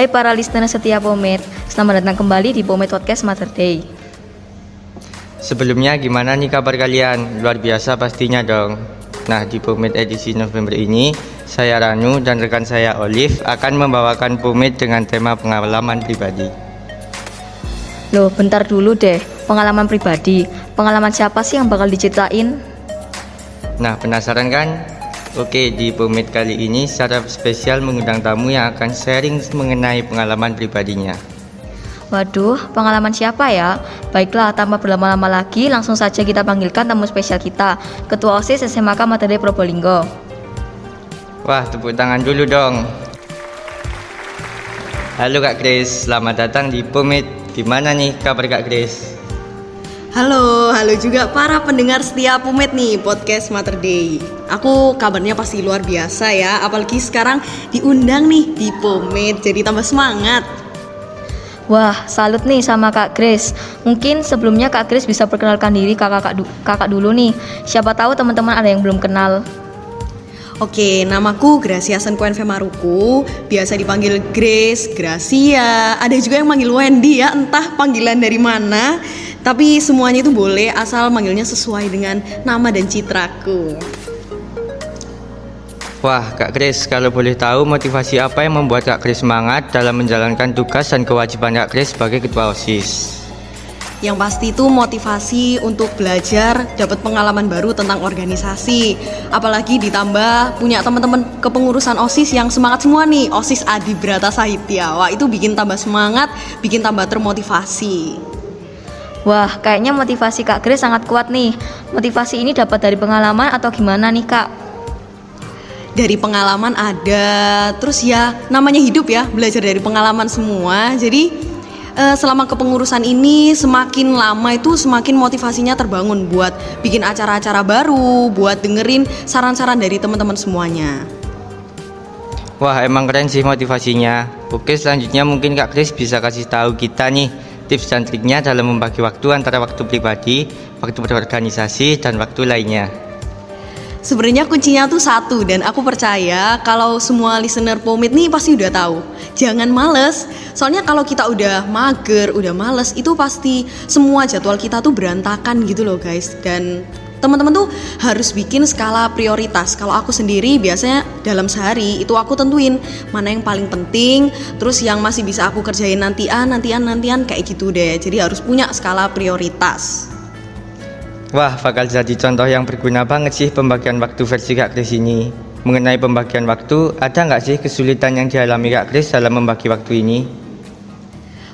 Hai para listener setia Pomet, selamat datang kembali di Pomet Podcast Mother Day. Sebelumnya gimana nih kabar kalian? Luar biasa pastinya dong. Nah di Pomet edisi November ini, saya Ranu dan rekan saya Olive akan membawakan Pomet dengan tema pengalaman pribadi. Loh, bentar dulu deh, pengalaman pribadi. Pengalaman siapa sih yang bakal diceritain? Nah penasaran kan? Oke, di Pomet kali ini secara spesial mengundang tamu yang akan sharing mengenai pengalaman pribadinya. Waduh, pengalaman siapa ya? Baiklah, tanpa berlama-lama lagi, langsung saja kita panggilkan tamu spesial kita, Ketua OSIS SMK Materi Probolinggo. Wah, tepuk tangan dulu dong. Halo Kak Grace, selamat datang di Pomet. Gimana nih kabar Kak Grace? Halo, halo juga para pendengar setia Pumet nih podcast Mother Day. Aku kabarnya pasti luar biasa ya, apalagi sekarang diundang nih di Pumet, jadi tambah semangat. Wah, salut nih sama Kak Grace. Mungkin sebelumnya Kak Grace bisa perkenalkan diri kakak kakak dulu nih. Siapa tahu teman-teman ada yang belum kenal. Oke, namaku Gracia Senkuen Femaruku, biasa dipanggil Grace, Gracia, ada juga yang manggil Wendy ya, entah panggilan dari mana. Tapi semuanya itu boleh asal manggilnya sesuai dengan nama dan citraku. Wah, Kak Kris, kalau boleh tahu motivasi apa yang membuat Kak Kris semangat dalam menjalankan tugas dan kewajiban Kak Kris sebagai Ketua OSIS? Yang pasti itu motivasi untuk belajar, dapat pengalaman baru tentang organisasi. Apalagi ditambah punya teman-teman kepengurusan OSIS yang semangat semua nih, OSIS Adi Brata Sahitya. Wah, itu bikin tambah semangat, bikin tambah termotivasi. Wah, kayaknya motivasi Kak Grace sangat kuat nih. Motivasi ini dapat dari pengalaman atau gimana nih Kak? Dari pengalaman ada, terus ya namanya hidup ya, belajar dari pengalaman semua. Jadi eh, selama kepengurusan ini semakin lama itu semakin motivasinya terbangun buat bikin acara-acara baru, buat dengerin saran-saran dari teman-teman semuanya. Wah, emang keren sih motivasinya. Oke, selanjutnya mungkin Kak Kris bisa kasih tahu kita nih tips dan triknya dalam membagi waktu antara waktu pribadi, waktu berorganisasi, dan waktu lainnya. Sebenarnya kuncinya tuh satu dan aku percaya kalau semua listener Pomit nih pasti udah tahu. Jangan males. Soalnya kalau kita udah mager, udah males, itu pasti semua jadwal kita tuh berantakan gitu loh guys. Dan teman-teman tuh harus bikin skala prioritas. Kalau aku sendiri biasanya dalam sehari itu aku tentuin mana yang paling penting, terus yang masih bisa aku kerjain nantian, nantian, nantian kayak gitu deh. Jadi harus punya skala prioritas. Wah, bakal jadi contoh yang berguna banget sih pembagian waktu versi Kak Kris ini. Mengenai pembagian waktu, ada nggak sih kesulitan yang dialami Kak Kris dalam membagi waktu ini?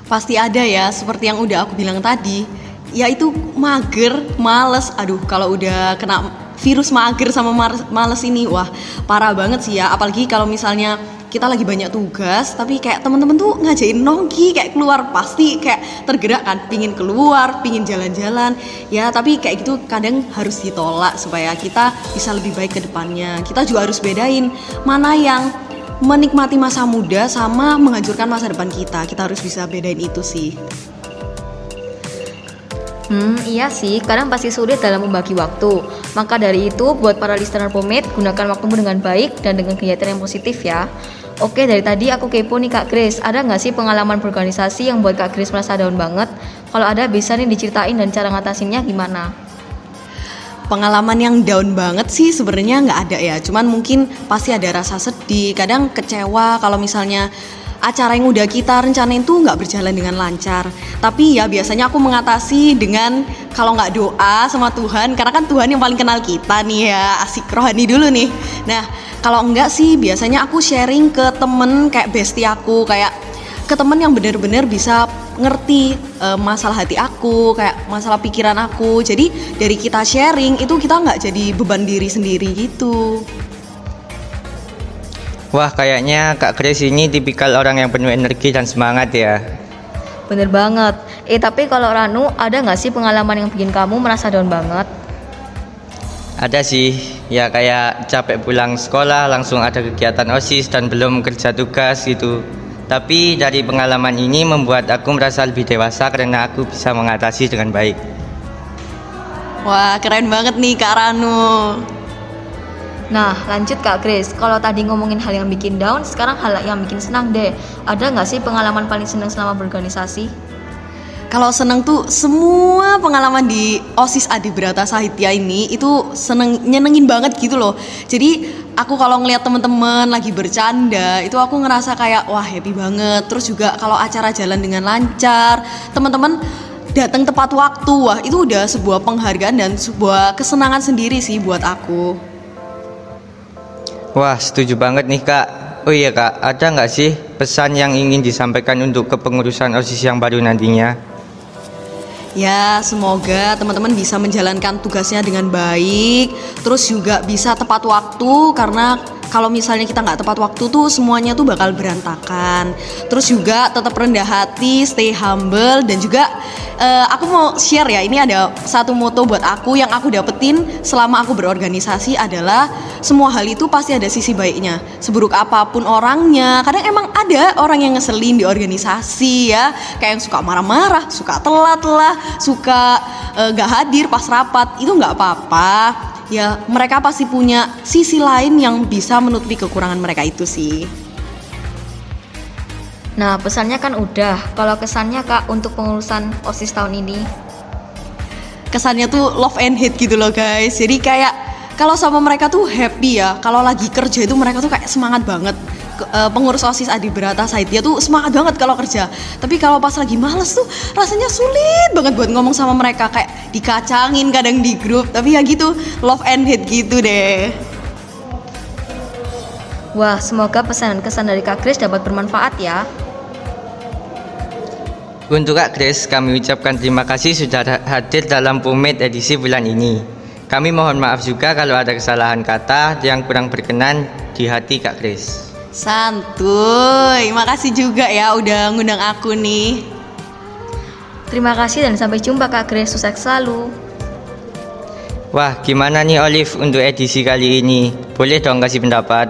Pasti ada ya, seperti yang udah aku bilang tadi ya itu mager, males. Aduh, kalau udah kena virus mager sama males ini, wah parah banget sih ya. Apalagi kalau misalnya kita lagi banyak tugas, tapi kayak temen-temen tuh ngajain nongki kayak keluar pasti kayak tergerak kan, pingin keluar, pingin jalan-jalan. Ya tapi kayak gitu kadang harus ditolak supaya kita bisa lebih baik ke depannya. Kita juga harus bedain mana yang menikmati masa muda sama menghancurkan masa depan kita. Kita harus bisa bedain itu sih. Hmm, iya sih, kadang pasti sulit dalam membagi waktu. Maka dari itu, buat para listener Pomade, gunakan waktumu dengan baik dan dengan kegiatan yang positif ya. Oke, dari tadi aku kepo nih Kak Grace, ada nggak sih pengalaman berorganisasi yang buat Kak Grace merasa down banget? Kalau ada, bisa nih diceritain dan cara ngatasinnya gimana? Pengalaman yang down banget sih sebenarnya nggak ada ya, cuman mungkin pasti ada rasa sedih, kadang kecewa kalau misalnya acara yang udah kita rencanain tuh nggak berjalan dengan lancar. Tapi ya biasanya aku mengatasi dengan kalau nggak doa sama Tuhan, karena kan Tuhan yang paling kenal kita nih ya, asik rohani dulu nih. Nah kalau enggak sih biasanya aku sharing ke temen kayak bestie aku, kayak ke temen yang bener-bener bisa ngerti uh, masalah hati aku, kayak masalah pikiran aku. Jadi dari kita sharing itu kita nggak jadi beban diri sendiri gitu. Wah, kayaknya Kak Grace ini tipikal orang yang penuh energi dan semangat ya. Bener banget. Eh, tapi kalau Ranu, ada nggak sih pengalaman yang bikin kamu merasa down banget? Ada sih, ya kayak capek pulang sekolah, langsung ada kegiatan OSIS dan belum kerja tugas gitu. Tapi dari pengalaman ini membuat aku merasa lebih dewasa karena aku bisa mengatasi dengan baik. Wah, keren banget nih Kak Ranu. Nah, lanjut Kak Grace. Kalau tadi ngomongin hal yang bikin down, sekarang hal yang bikin senang deh. Ada nggak sih pengalaman paling senang selama berorganisasi? Kalau seneng tuh semua pengalaman di OSIS Adi Brata Sahitya ini itu seneng nyenengin banget gitu loh. Jadi aku kalau ngeliat temen-temen lagi bercanda itu aku ngerasa kayak wah happy banget. Terus juga kalau acara jalan dengan lancar, teman-teman datang tepat waktu, wah itu udah sebuah penghargaan dan sebuah kesenangan sendiri sih buat aku. Wah, setuju banget nih kak. Oh iya kak, ada nggak sih pesan yang ingin disampaikan untuk kepengurusan OSIS yang baru nantinya? Ya, semoga teman-teman bisa menjalankan tugasnya dengan baik, terus juga bisa tepat waktu karena kalau misalnya kita nggak tepat waktu tuh semuanya tuh bakal berantakan. Terus juga tetap rendah hati, stay humble dan juga uh, aku mau share ya. Ini ada satu moto buat aku yang aku dapetin selama aku berorganisasi adalah semua hal itu pasti ada sisi baiknya. Seburuk apa pun orangnya, kadang emang ada orang yang ngeselin di organisasi ya, kayak yang suka marah-marah, suka telat lah, suka uh, hadir pas rapat, itu nggak apa-apa ya mereka pasti punya sisi lain yang bisa menutupi kekurangan mereka itu sih. Nah, pesannya kan udah. Kalau kesannya Kak untuk pengurusan OSIS tahun ini? Kesannya tuh love and hate gitu loh guys. Jadi kayak kalau sama mereka tuh happy ya. Kalau lagi kerja itu mereka tuh kayak semangat banget uh, pengurus OSIS Adi Berata Saitia tuh semangat banget kalau kerja. Tapi kalau pas lagi males tuh rasanya sulit banget buat ngomong sama mereka kayak dikacangin kadang di grup. Tapi ya gitu, love and hate gitu deh. Wah, semoga pesan kesan dari Kak Kris dapat bermanfaat ya. Untuk Kak Kris, kami ucapkan terima kasih sudah hadir dalam Pumet edisi bulan ini. Kami mohon maaf juga kalau ada kesalahan kata yang kurang berkenan di hati Kak Kris. Santuy, makasih juga ya udah ngundang aku nih. Terima kasih dan sampai jumpa Kak Grace, sukses selalu. Wah, gimana nih Olive untuk edisi kali ini? Boleh dong kasih pendapat?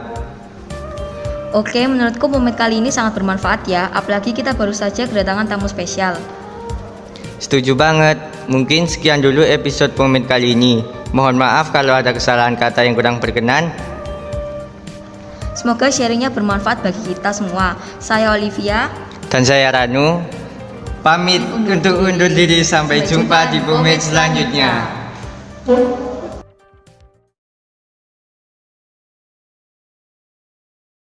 Oke, menurutku momen kali ini sangat bermanfaat ya, apalagi kita baru saja kedatangan tamu spesial. Setuju banget. Mungkin sekian dulu episode momen kali ini. Mohon maaf kalau ada kesalahan kata yang kurang berkenan. Semoga sharingnya bermanfaat bagi kita semua. Saya Olivia dan saya Ranu. Pamit untuk undur diri sampai, sampai jumpa, jumpa di bumi selanjutnya.